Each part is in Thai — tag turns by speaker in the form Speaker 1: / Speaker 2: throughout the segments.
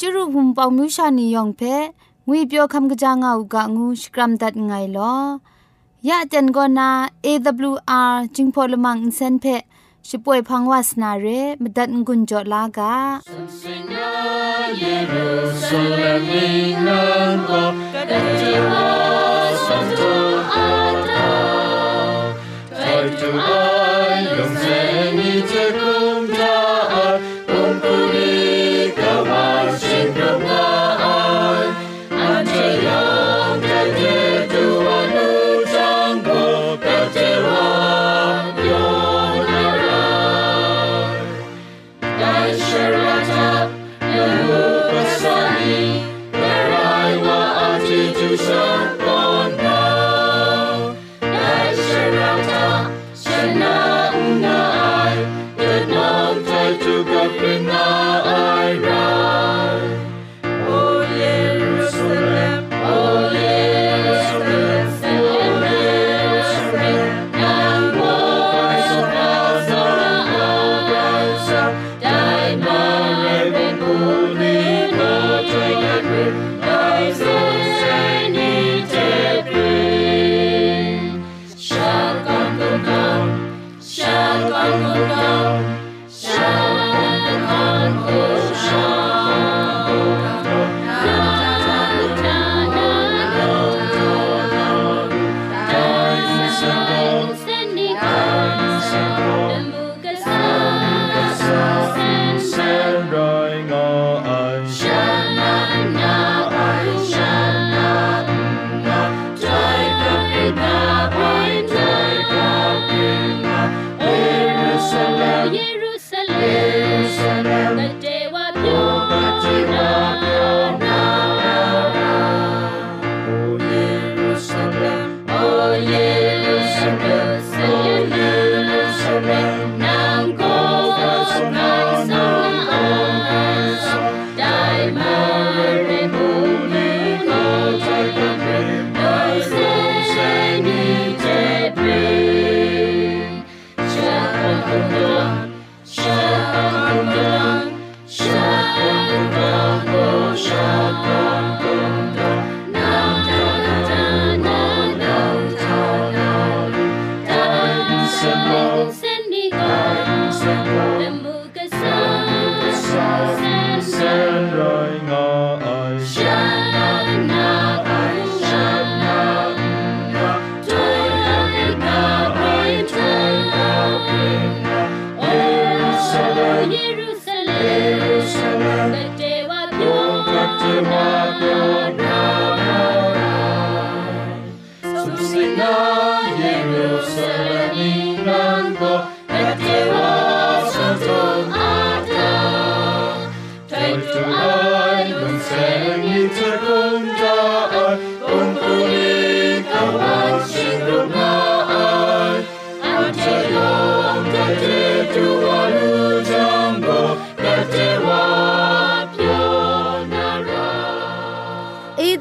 Speaker 1: จุรุภุมปองมิวชานียองเพงวยเปียวคำกะจางเอากะงูสกรัมดัดไงลอยะจันกอนา AWR จิงพอลมังอินเซนเพช่วยพังวาสนาเรมดัดงุนจอลากาเยรูซาเล็มนันโกกะจิวาสันโตอาตาไทตูอา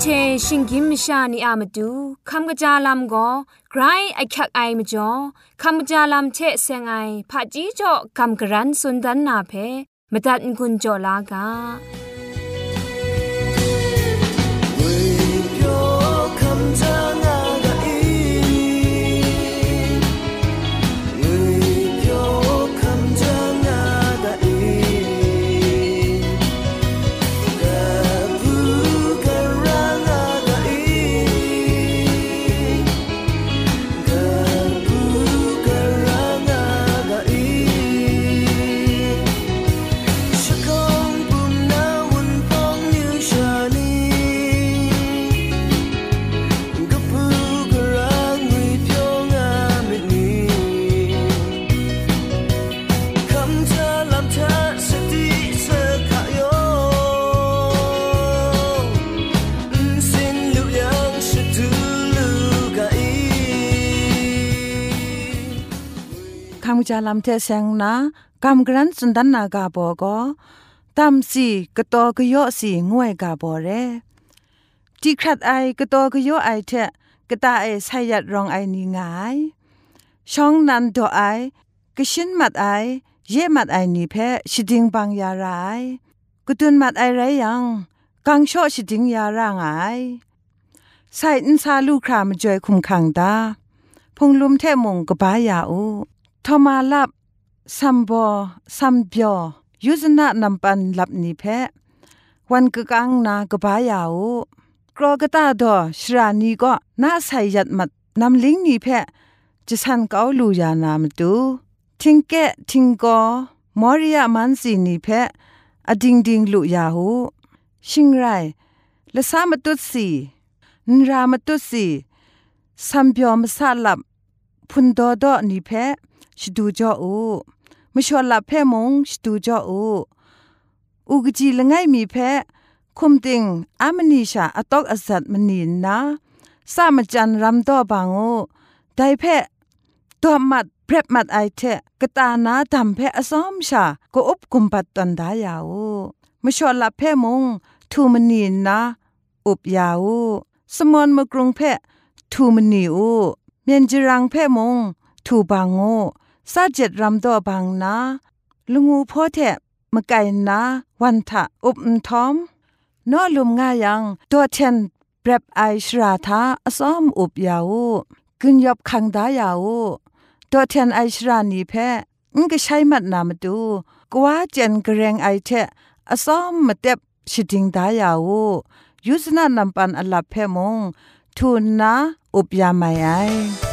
Speaker 2: เจนกอนาคิงมัสัดดูคราอินเซนช่วยยางากาไอ
Speaker 3: ชิงกิมชานีอามาดูคำกระจาลำก็ไกรไอคักไอมาจ่อคำกระจาลำเชเซงไอผาจีจ่อคำกระรันสุนดันนาเพมตัดกุญจ่อลากา จา
Speaker 4: ลำเทเซงนากำกรันสุนดันนากาโบก็ตามสีกะตอกะยอสีงวยกาโบเรจีครัดไอกะตอกะยอไอเทกะตาไอไซยัดรองไอนีงายช่องนันโดไอกะชินมัดไอเยมัดไอนีเพชิดิงบางยารายกตุนมัดไอไรยังกังโชชิดิงยารางไอใส่อินซาลูครามจอยคุมขังดาพงลุมเทมงกบายาอู ทมาลับซัมบอซัมเบียวยุซนะนำปันลับนีเพวันกะกังนากบายาอูกรอกตาดอชรานีก็น่าใส่ยัดมัดนำลิงนีเพจะสันเกาลูยานามตูทิงแกทิงกอมอริยามันสีนีเพอดิงดิงลุยาหูชิงไรละสามตุสีนรามตุสีสัมเบียวมสาลับพุนดอดอนีเพ ชดูจออูมชวลับเพมงชดูจออูอุกจีละไงมีเพคุมติงอามนีชาอตอกอสัตมนีนนาสามจันรำดอบางโอไดเพตัวมัดเพรบมัดไอเทกตานาดำเพอสอมชาก็อุบกุมปัดตันดายาวมชวลับเพมงทูมนีนนาอุบยาวสมอนมกรุงเพทูมนีอูเมียนจรังเพมงทูบางโอ ซาเจ็ดรำดอบางนาลุงูพ่อแทมะไก่นาวันทะอุบทอมนอลุมง่ายังตัวเทนเปรบไอชราทาอซ้อมอุบยาวกึนยบคังดายาวตัวเทนไอชรานีแพ้งก็ใช้มัดนามาดูกว่าเจนกระเรงไอเทอซ้อมมาเต็บชิดิงดายาวยุสนานำปันอลับเพมงทูนนาอุบยาไม่ไอ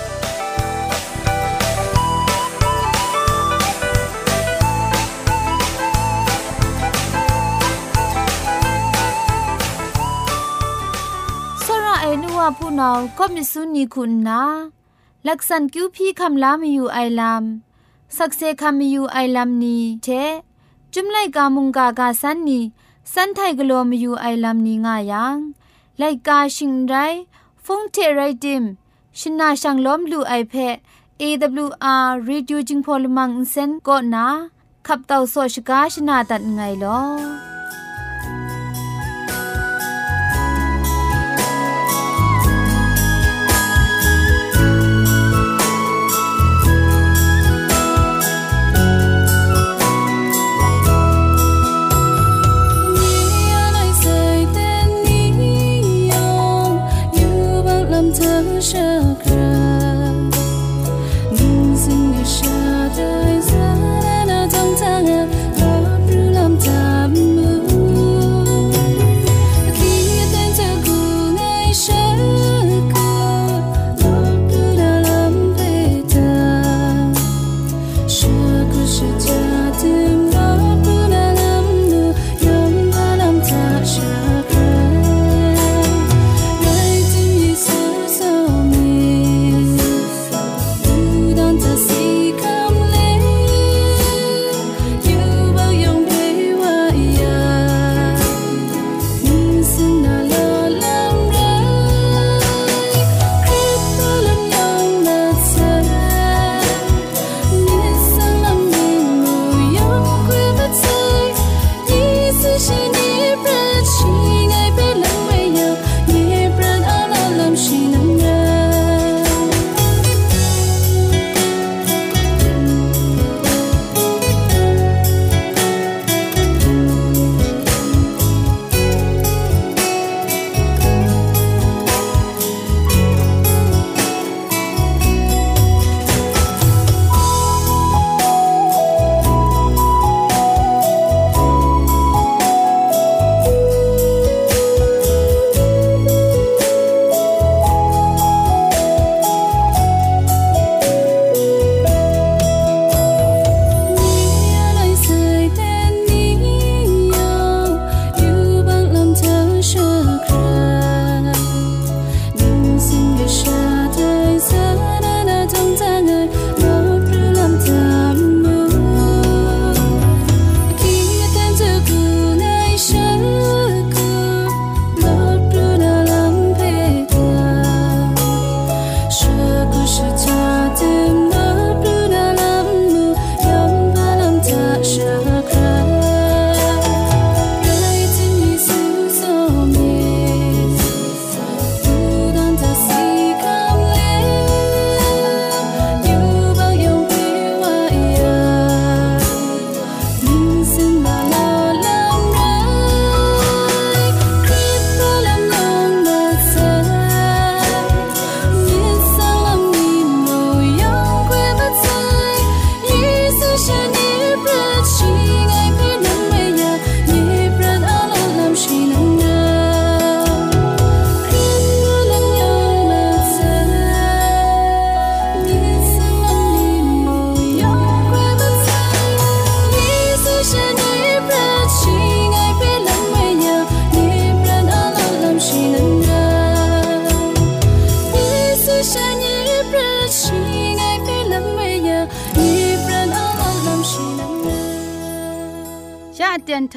Speaker 1: นัวผู้นาก็มิสุนีคุณนาลักษณคิวพี่คำลามีอยู่ไอลามสักเซคำมีอยู่ไอลามนี้เทจุมไลกามุงกากาสันนีสันไทกลัวมีอยู่ไอลามนี้ง่ายังไลกาชิงไรฟงเทไรดิมชินาชังล้อมลูไอเพะ AWR Reducing Polymer Insen ก็นาขับเต่าโซชกาชนาตัดไงลอ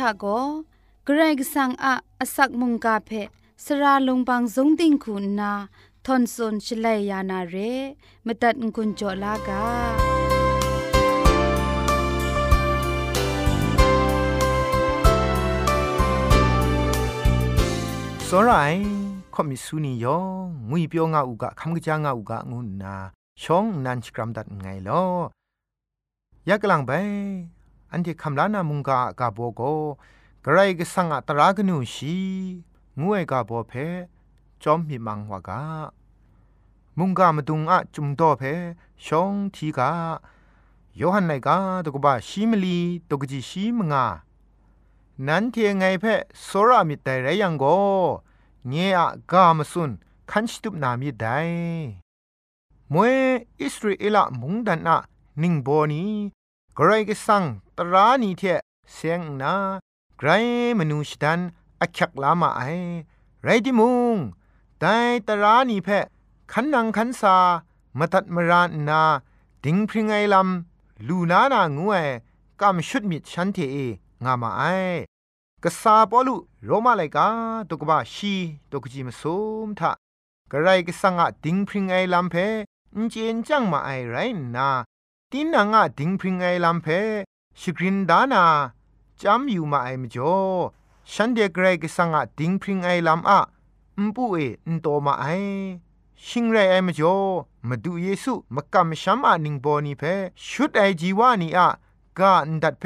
Speaker 1: ะก็เกรกสังอาสักมุงกาเพสระลงบางสงติงคุณนาทอนซนชลัยยานาเรมตัดกุญจลากา
Speaker 5: สรายคอมิสูนิยองงุยเปียวงาอุกะคำกะจางาอุกะงุนนาชองนันชกรัมดัดไงลอยักกลังไป อันที่คำลานามุงกากาโบโกกระไรก็สังอัตรากนูชีงวยกาโบเพจอมมีมังวากามุงกามดุงอะจุมโตเพช่องทีกาโยฮันไนกาตกบ้าชิมลีตกจีชิมงานั้นเทียงไงเพโซรามิแต่ไรยังโกเงียกามสุนคันชิตุบนามิไดมวยอิสราเอลมุงดันอะนิงโบนีกรก็สัง ตรานีเทเสียงนาไกรมนูชดันอักยักลามาไอไรดิมุงแต่ตรานีเพขันนังขันซามาตัดมรานนา ดิงพริงไอลำลูนานางวยกำชุดมิดฉันเทเองามาไอกษาปอลุโรมาไลกาตุกบาชีตุกจิมซุมทะกระไรก็สังอะดิงพริงไอลำเพนเจนจังมาไอไรนาตีนังอะดิงพริงไอลำเพ ชกรินดานาจำอยู่มาไอมจ่อฉันเดกไรก็สังอะดิงพริงไอลำอะมปุเออนโตมาไอชิงไรไอมจ่อมาดูเยซูมากำชัมอานิงบอนีเพชุดไอจีวานีอะกาอันดัดเพ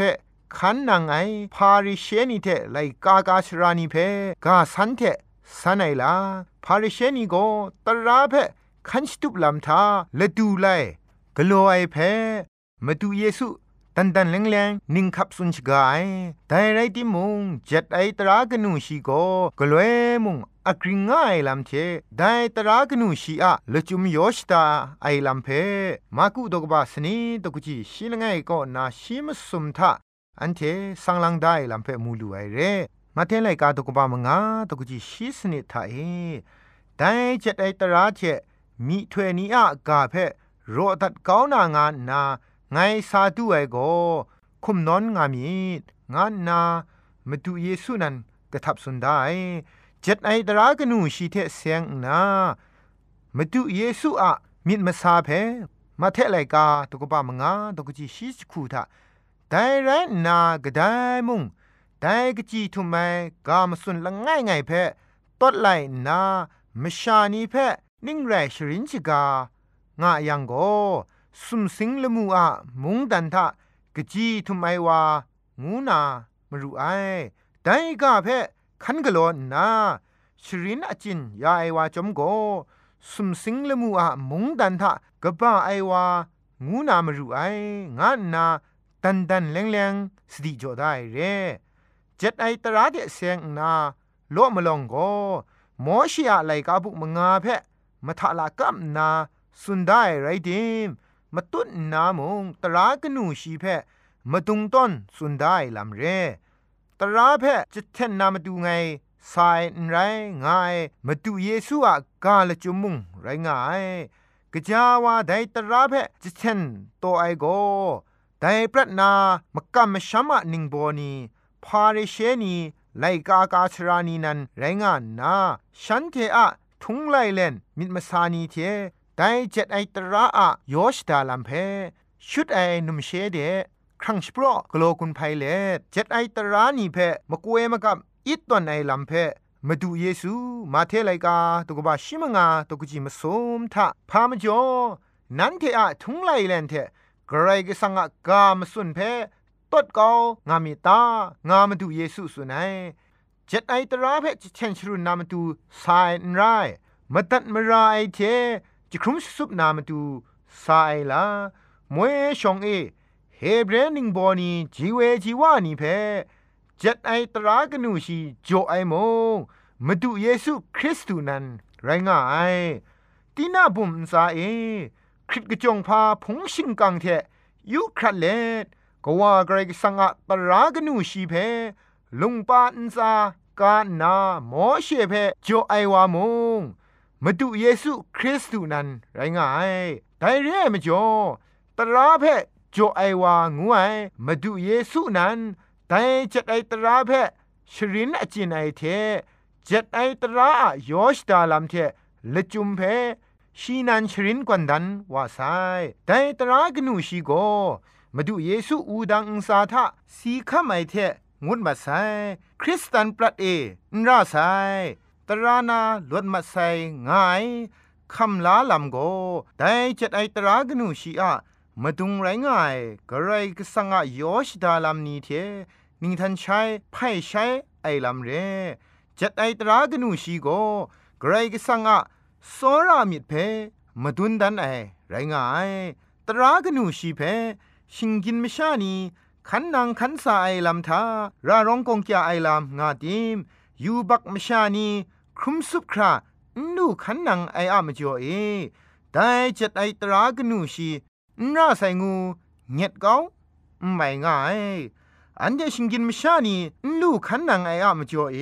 Speaker 5: ขันนางไอพาริเชนีเทไลกากาชรานีเพกาสันเทสันไอลาพาริเชนีโกตราเพคันสตุบลำทาละดูไลกลัวไอเพมาดูเยซู ตันตันแรงแรงนิ่งขับสุนชกายแต่ไรที่มุงเจ็ดไอตรากนูชีโกกลัวมุงอักริงง่ายลำเทได้ตรากนูชีอะละจุมยชตาไอลำเพมากุดกบาสนีตกุจีชิลงไงก็นาชิมสุมทาอันเทสังลังได้ลำเพมูลูไอเรมาเทไลกาตกบามงาตกุจีชิสนิทาเอได้เจ็ดไอตราเจมีถวยนี้อะกาเพโรตัดก้าวนางานนา ไงสาธุไอโกคุมนอนงามีงานนามาดูเยซูนันกระทับสุนได้เจ็ดไอตรากนูชีเทเสียงนามาดูเยซูอะมิดมาซาเพมาเทไลกาตกบามงาตกจีชิสคูทาแต่ไรนากระไดมุงแต่กจีทุมไมกามสุนละง่ายไงเพตดไลนามชานีเพนิ่งแรชรินจิกางะยังโก สุมสิงละมูอะมุงดันทะกจีทุไมวางูนามรูไอแต่กาเพคันกะโลนาชรินอจินยาไอวาจอมโกสุมสิงละมูอะมุงดันทะกะบ้าไอวางูนามรูไองะนาตันตันแรงแรงสติจอได้เร่เจ็ดไอตราเดเสียงนาโลมลองโกมอชิอะไลกาบุกมงาเพมาทะลากัมนาสุนได้ไรดิม มาตุ้นนามงตรากนูชีเพมาตุงต้นสุนได้ลำเรตราเพจะเทนนามาดูไงสายไรง่ายมาดูเยซูอะกาละจุมุงไรง่ายกะจาวาไดตราเพจะเทนโตไอโกแต่ปรัตนามกำมชัมะนิงโบนีพาเรเชนีไลกากาชรานีนันไรงานนาฉันเทอะทุงไลเลนมิดมาสานีเท แต่เจ็ดไอตระอะยอชดาลัมเพชุดไอนุมเชเดครั้งสปรอกโลกุนไพเลเจ็ดไอตรานี่เพมากเวมากับอิตตอนไอลัมเพมาดูเยซูมาเทไลกาตุกบาชิมงาตุกจิมาสมทะพามจอนันเทอะทุงไลเลนเทกรก็สังกามสุนเพตดกางามิตางามาดูเยซูสุนัยเจ็ดไอตราเพจเชนชรุนนามาดูสายนไรมาตัดมาราไอเท จะครุมสุบนามาดูสายลามวยชองเอเฮเบรนิงบอนีจีเวจีวานีเพเจ็ดไอตรากนูชีโจไอมงมาดูเยซูคริสต์นั้น ไรง่ายตีน่าบุมซาเอคริตกจงพาพงชิงกังเทยุครัดเลดก็ว่าไกรสังอะตรากนูชีเพลุงปาอินซากานาหมอเชเพโจไอวามง มาดูเยซูคริสต์นั้นไรง่ายแต่เร่มจ่อตราเพโจไอวางูไอมาดูเยซูนั้นแต่จ็ดไอตราเพชรินอจินไอเทจ็ดไอตรายอชดาลัมเทละจุมเพชีนันชรินกวนดันว่าไซแต่ตรากนูชีโกมาดูเยซูอูดังอุสาทะสีข้าไอเทงุดมาไซคริสตันปรัดเอนราไซ ตรานาลวดมาไซง่ายคำลาลำโกแต่จัดไอตรากนูชีอะมาดุงไรง่ายกระไรก็สังอายอชดาลำนี้เทนิงทันใช้ไพ่ใช้ไอลำเรจัดไอตรากนูชีโกกระไรก็สังอะโซรามิดเพมาดุนดันไอไรง่ายตรากนูชีเพชิงกินไม่ชานีขันนางขันสาไอลำทาราร้องกงจาไอลำงาดิม ยูบักมชานีครุมสุบครานูขันนางไออามจ่อเอได้จัดไอตรากนูชีน่าใส่งูเงียดเกาไม่ง่ายอันเดชิงกินมชานีนูขันนางไออามจ่อเอ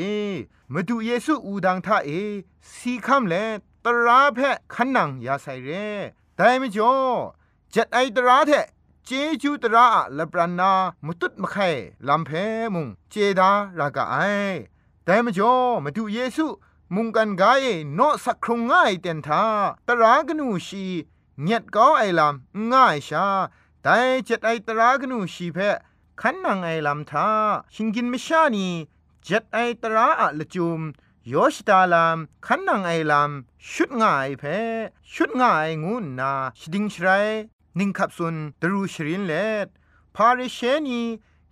Speaker 5: มาดูเยซูอูดังท่าเอสีคำเลตราเพขันนางยาใส่เรแต่ไม่จ่อจัดไอตราเทเจจูตระละปรานามุตุดมะไข่ลำเพมุงเจดารากะไอ แต่มจ่อมาดูเยซูมุงกันกายโนสักครงง่ายเต็นทาตรากนูชีเงียดก้าไอลำง่ายชาแต่เจ็ดไอตรากนูชีเพขันนังไอลำทาชิงกินไม่ชานีเจ็ดไอตราอะละจุมยอชตาลามขันนังไอลำชุดง่ายเพชุดง่ายงูนาชดิงชไรนิ่งขับสุนตรูชรินเลดพาริเชนี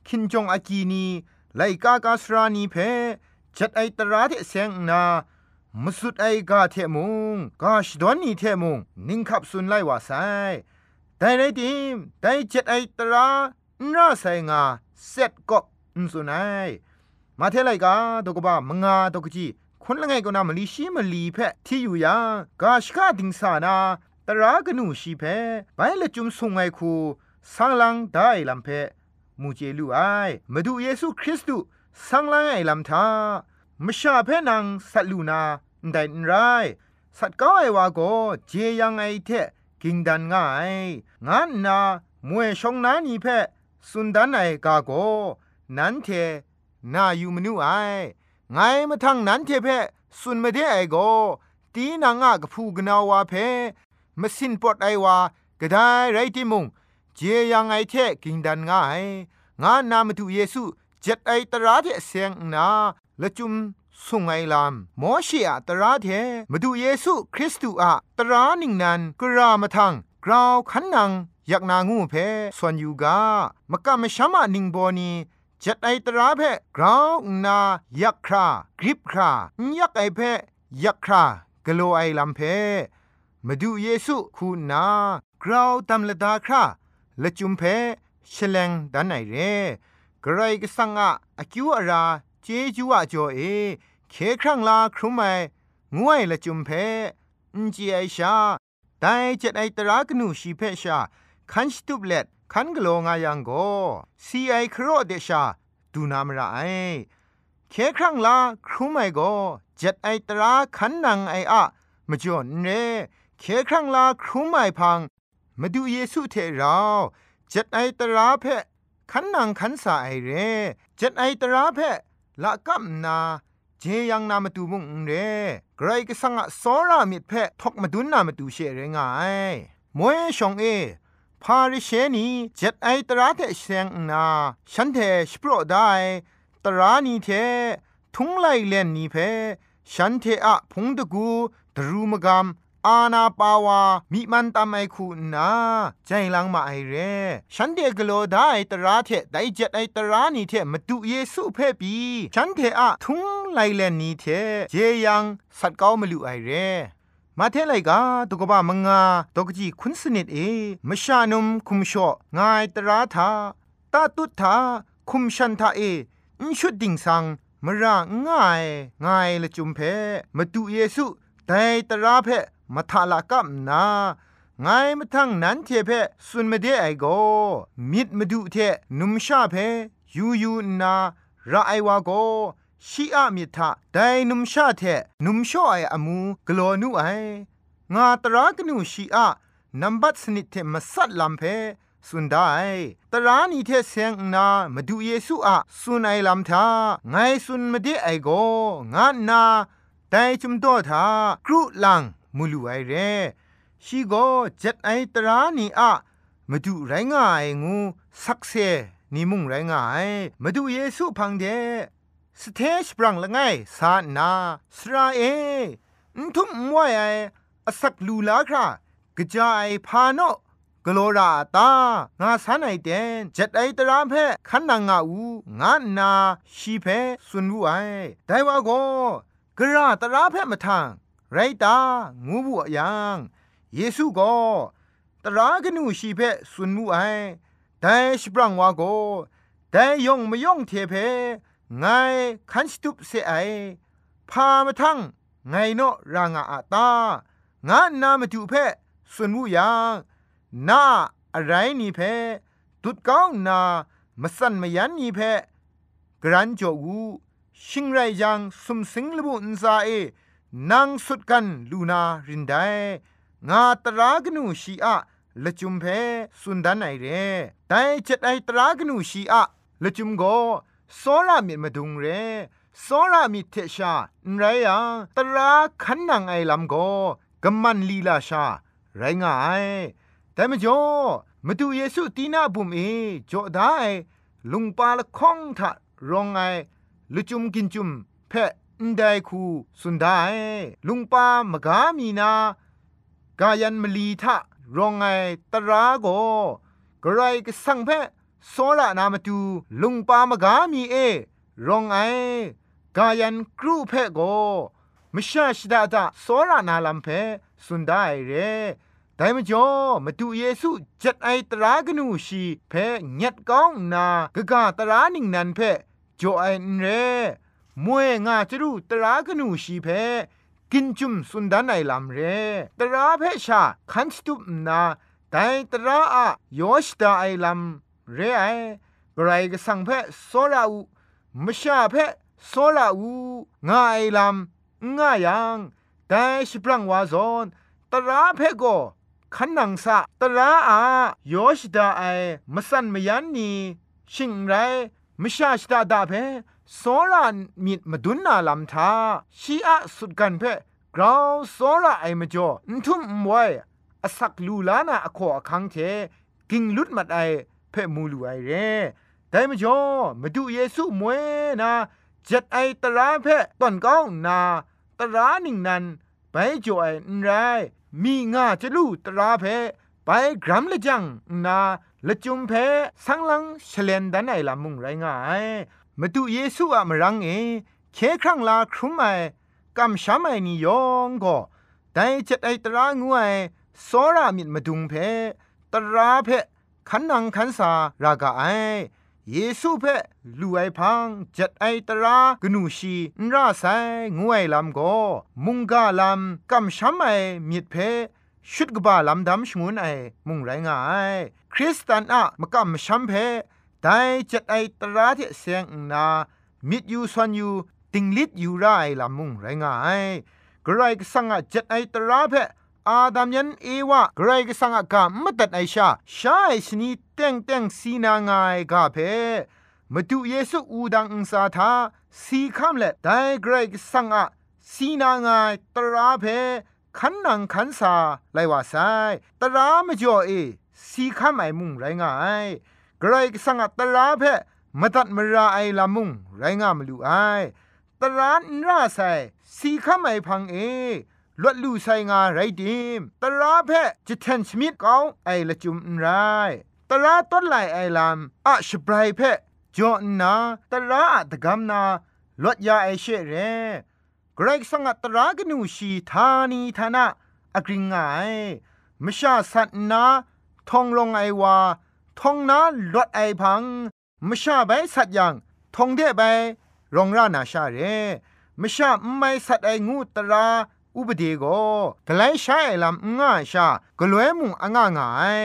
Speaker 5: คินจงอากีนีไลกากาสรานีเพ จัดไอตราเทเซงนามสุดไอกาเทมุงกาชดอนนีเทมุงนิ่งขับสุนไลว่าไซแต่ในทีมแต่จัดไอตราน่าไซงาเซตกบอุสุนัยมาเทไลกาตกบ้ามงาตกจีคนละไงก็นามลีชีมลีเพที่อยู่ยังกาชกาดิงสานาตรากนูชีเพไปละจุมสุงไงคูสังลังได้ลำเพมูเจลูไอมาดูเยซูคริสต์สังลังไอลำทา มชาเพนังสัตลูนาได้ไรสัตก้าไอวาโกเจยังไอเทกิงดันง่ายงานนามวยชงนานีเพสุนดันไอกาโกนันเทนาอยู่มนูไอไงมาทังนันเทเพสุนมาเดไอโกตีนางะกพูกนาวาเพมสินปอดไอวากระไดไรติมุงเจยังไอเทกิงดันง่ายงานนามาดูเยซูเจ็ดไอตราเทเสียงนา ละจุมสุงไงลามหมอเชีอะตราเทมาดูเยซูคริสต์อะตรานิ่งนันกรามาทังกราวขันนังอยากนางูเพส่วนยูกามกะมะชามะนิงโบนีจัดไอตราเพกราวนายักครากริบครายักไอเพยักครากโลไอลำเพมาดูเยซูคูนากราวตำละดาคราละจุมเพชลงดันไหนเรกระไรก็สังอะอคิวอารา จจูอะจ่อเอเคครั้งลาครุไมงวยละจุมเพอินจีไอชาไดเจ็ดไอตรากนูชีเพชาคันสตุบเล็ดคันกโลงายังโกซีไอครอเดชาดูนามระไอเคครั้งลาครุไมโกเจ็ดไอตราคันนังไออะมจ่อนเรเคครั้งลาครุไมพังมาดูเยซูเทเราเจ็ดไอตราเพขันนังขันสาไอเรเจ็ดไอตราเพ ละกัมนาเจยังนามาตูมุงเรไกรก็สังะสอรามิดเพทกมาดุนนามาตูเชเรงายมวยชองเอพาริเชนีเจ็ดไอตราเทเซงนาฉันเทสโปรได้ตรานีเททุงไลเลนนีเพฉันเทอะพงตะกูดรูมกาม อาณาปาวามิมันตามไอคูนาใจลังมาไอเร่ฉันเดกโลได้ตราเทไดเจ็ดไอตรานีเทมาดูเยซูเพ่ปีฉันเทอะทุงไลเลนนีเทเจยังสัตเก้ามาลูไอเร่มาเทไลกาตุกบะมงาตกจีคุณสนิดเอมชานุมคุมชองายตราทาตาตุทาคุมชันทาเออินชุดดิ่งสังมระง่ายง่ายละจุมเพมาดูเยซูแต่ตราเพ มาทาลากับนาไงมาทั้งนั้นเทเพสุนมาเดไอโกมิดมาดูเทนุมชาเพยูยูนาระไอวาโกชีอะมิทะไดนุมชาเทนุมชอไออมูกลอนูไองาตรากนูชีอะนัมบัตสนิทเทมาสัดลำเพสุนได้ตรานีเทเซงนามาดูเยซูอะสุนไอลำทาไงสุนมาเดไอโกงานนาแต่จุมโตทากรุลัง มูลูไอเรชีโกเจ็ดไอตรานีอะมาดูไรง่ายงูสักเซนิมุงไรง่ายมาดูเยซูพังเดสเทชปรังละไงสานาสราเอทุมมวยไออสักลูลาครากระจายพาโนกโลราตางาสันไอเดนจ็ดไอตรามเพขันนางาอูงานาชีเพสุนวูไอไดว่าโกกระตราเพมาทาง ไรตางูบุยังเยซูก็ตรากนูชีเพสุนวูไอแต่สปรังว่าโกแต่ยงไม่ยงเทเพไงขันสตุปเสไอพามาทั้งไงโนรางอาตางานนามาจูเพสุนวูยังนาอะไรนี่เพตุดก้าวนามาสันมายันนี่เพกรันจอกูชิงไรยังสมสิงลบุนซาเอ นางสุดกันลูนารินไดงาตรากนูชีอะละจุมเพสุนดันไอเรแต่จ็ดไอตรากนูชีอะละจุมโกโซรามิมาดุงเรโซรามิเทชาไรยังตราขันนางไอลำโกกำมันลีลาชา ไรงายแต่มจ่อมาดูเยซูตีนาบุมเอจ่อได้ลุงปาละข้องทะรองไงลุจุมกินจุมเพะ นไดคูสุนได้ลุงปามกามีนากายันมลีทะรองไงตราโกกระไรก็สังเพะโซละนามาดูลุงปามกามีเอ รองไอกายันครูเพะโกมชาชดาตาโซละนาลัมเพสุนได้เรแต่มจ่อมาดูเยซูจัดไอตรากนูชีเพญัดก้องนากะกะตรานิงนันเพจ่อไอเร มวยงาจรูตรากนูชีเพกินจุมสุนดานไอลำเรตราเพชาคันสตุปนาแต่ตราอะยอชดาไอลำเรไอกรก็สังเพโซราอูมชาเพโซราอูงาไอลำงายังแต่สิปรังวาซอนตราเพโกขันนังสะตระอายอชดาไอมสันมยันนีชิงไรมชาชดาดาเพ โซรามิดมดุนนาลำทาชีอะสุดกันเพกราวโซราไอมจ่อนทุมมวยอสักลูลานาอขอคังเทกิงลุดมัดไอเพมูลูไอเรแต่มจ่อมาดูเยซูมวยนาจัดไอตระเพตอนก้องนาตระนิงนันไปจ่อไอนไรมีงาจะลู่ตราเพไปกรัมละจังนาละจุมเพสังลังเฉลนดันไอละมุงไรงาย มาดูเยซูอะมรังเอเคครั้งลาครุมไอกำช้ำไอนิยองก็แต่จัดไอตรางวยสอรามิดมาดุงเพตราเพขันนังขันสารากาไอเยซูเพลูไอพังจัดไอตรากนูชีนราไซงวยลำโกมุงกาลำกำช้ำไอมิดเพชุดกบาลำดำชงวนไอมุงไรงายคริสตันอะมกำช้ำเพ แต่จัดไอตราที่เสียงนามิดยูสวนยูติงลิดยูไรลำมุงไรงายกระไรก็สังอะจัดไอตราเพอาดัมยันเอวะกรกสังกามตัดไอชาชาไอชนีเต็งเต็งสีนางายกาเพมาดูเยซูอูดังอุสาทาสีคำเละได้ไกรกสังอะสีนางายตราเพขันนังขันสาไลว่าไซตรามจ่อเอสีคำไอมุงไรงาย กรกสังอะตราเพมตัดมราไอลามุงไรงามลูไอตรานราไซสีคำไอพังเอลวดลู่ไซงาไรดิมตราเพจิตเทนสมิดเกาไอละจุมไรตราต้นไหลไอลามอะชบรายเพจอนาตราอะตะกำนาลวดยาไอเชเรกรกสังตรากนูชีธานีธนะอกริงไงมชาสัตนาทองลงไอวา ทองนาลดไอพังมชาใบสัตยังทองเดใบรองรานาชาเรมชาไม่สัตไองูตราอุปเดโกกไลใช้ลำง่าชากลวยมุงอ่างง่าย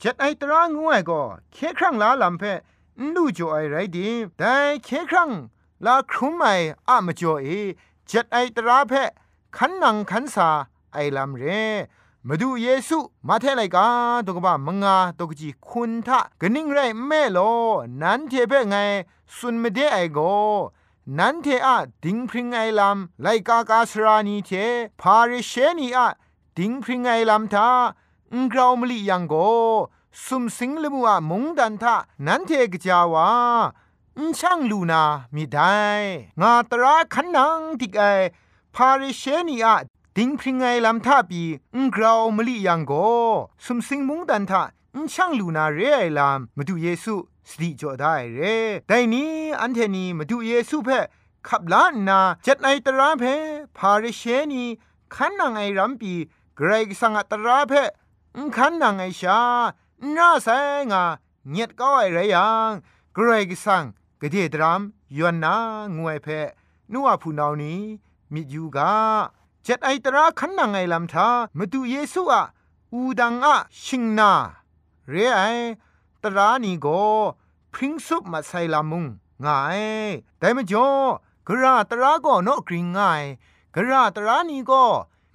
Speaker 5: จัดไอตรางวยก็เคครั้งลาลำเพนูจ่อไอไรดีแต่เคครั้งลาครุมไออะมจ่อเอจัดไอตราเพขันนังขันสาไอลำเร มาดูเยซูมาเทไลกาตกบ้ามงาตกจีคุณทะกนิ่งไรแม่โลนั้นเทเพไงสุนไม่ได้ไอโกนั้นเทอะดิงพริงไอลำไลกากาสรานีเทพาริเชนีอะดิงพริงไอลำทาอุงกราวมลียังโกสุมสิงลมัวมงดันทะนั้นเทกจาวาอุช่างลูนามีได้งาตราขันนังติกไอพาริเชนีอะ ดิงพริงไงลำท่าปีอุงกราวมลียังโกสุมสิงมุงดันทะอุช่างลูนาเรไอลำมาดูเยซูสติจ่อได้เรแต่นี้อันเทนีมาดูเยซูเพ่ขับล้านนาจัดไอตราเพพาริเชนีขันนังไอรัมปีเกรกสังอตราเพขันนังไอชาน่าแสงาเงียดก็ไอไรยังเกรกสังกเดดรามยวนนางวยเพนัวผู้นานี้มิยูกา จัดไอตราขันนังไอลำทามาดูเยซูอะอูดังอะชิงนา เรไอตรานีโกพริ้งซุปมาใส่ลามุงง่ายแต่มจ่อกระตราก็นกกริงง่ายกระตรานีก็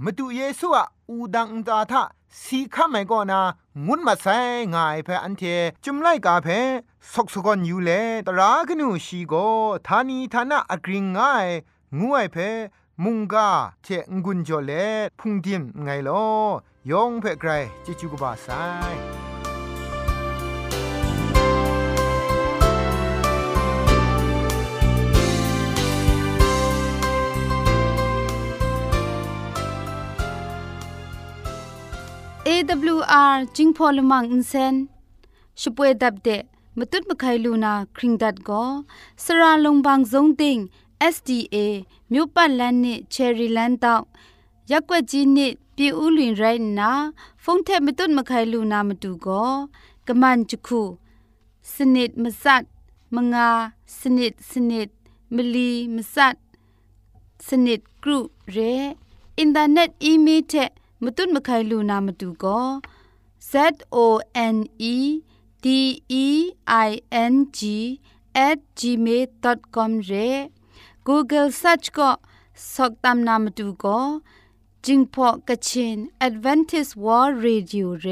Speaker 5: มาดูเยซูอะอูดังตาทะสีข้าไม่ก็นางุนมาใส่ง่ายเพออันเทจุมไล่กาเพสกสกอนอยู่เลตรากนูชีโกทานีทานะอกริงง่ายงวยเพ มุงกาเทงุนจอเลพุงดินไงลอยองเพไกรจิจูกบาไซ
Speaker 2: AWR จิงพอลมังอินเซนช่วยดับเดะมตุดมะไคลูนาคริงดัดก็สระลงบางซงติง SDA မြို့ပတ်လန်းနစ်ချယ်ရီလန်းတောက်ရက်ွက်ကြီးနစ်ပြည်ဦးလွင်ရိုင်းနာဖုန်ထက်မတွတ်မခိုင်လူနာမတူကောကမန်ချခုစနစ်မစတ်မငါစနစ်စနစ်မလီမစတ်စနစ်ဂရုရဲအင်တာနက်အီးမေးလ်ထက်မတွတ်မခိုင်လူနာမတူကော Z O N E D E I N G at gmail.com ရဲ Google search ก็สอกตามนามดูก็จิงพอกะชิน Advantage World Radio เร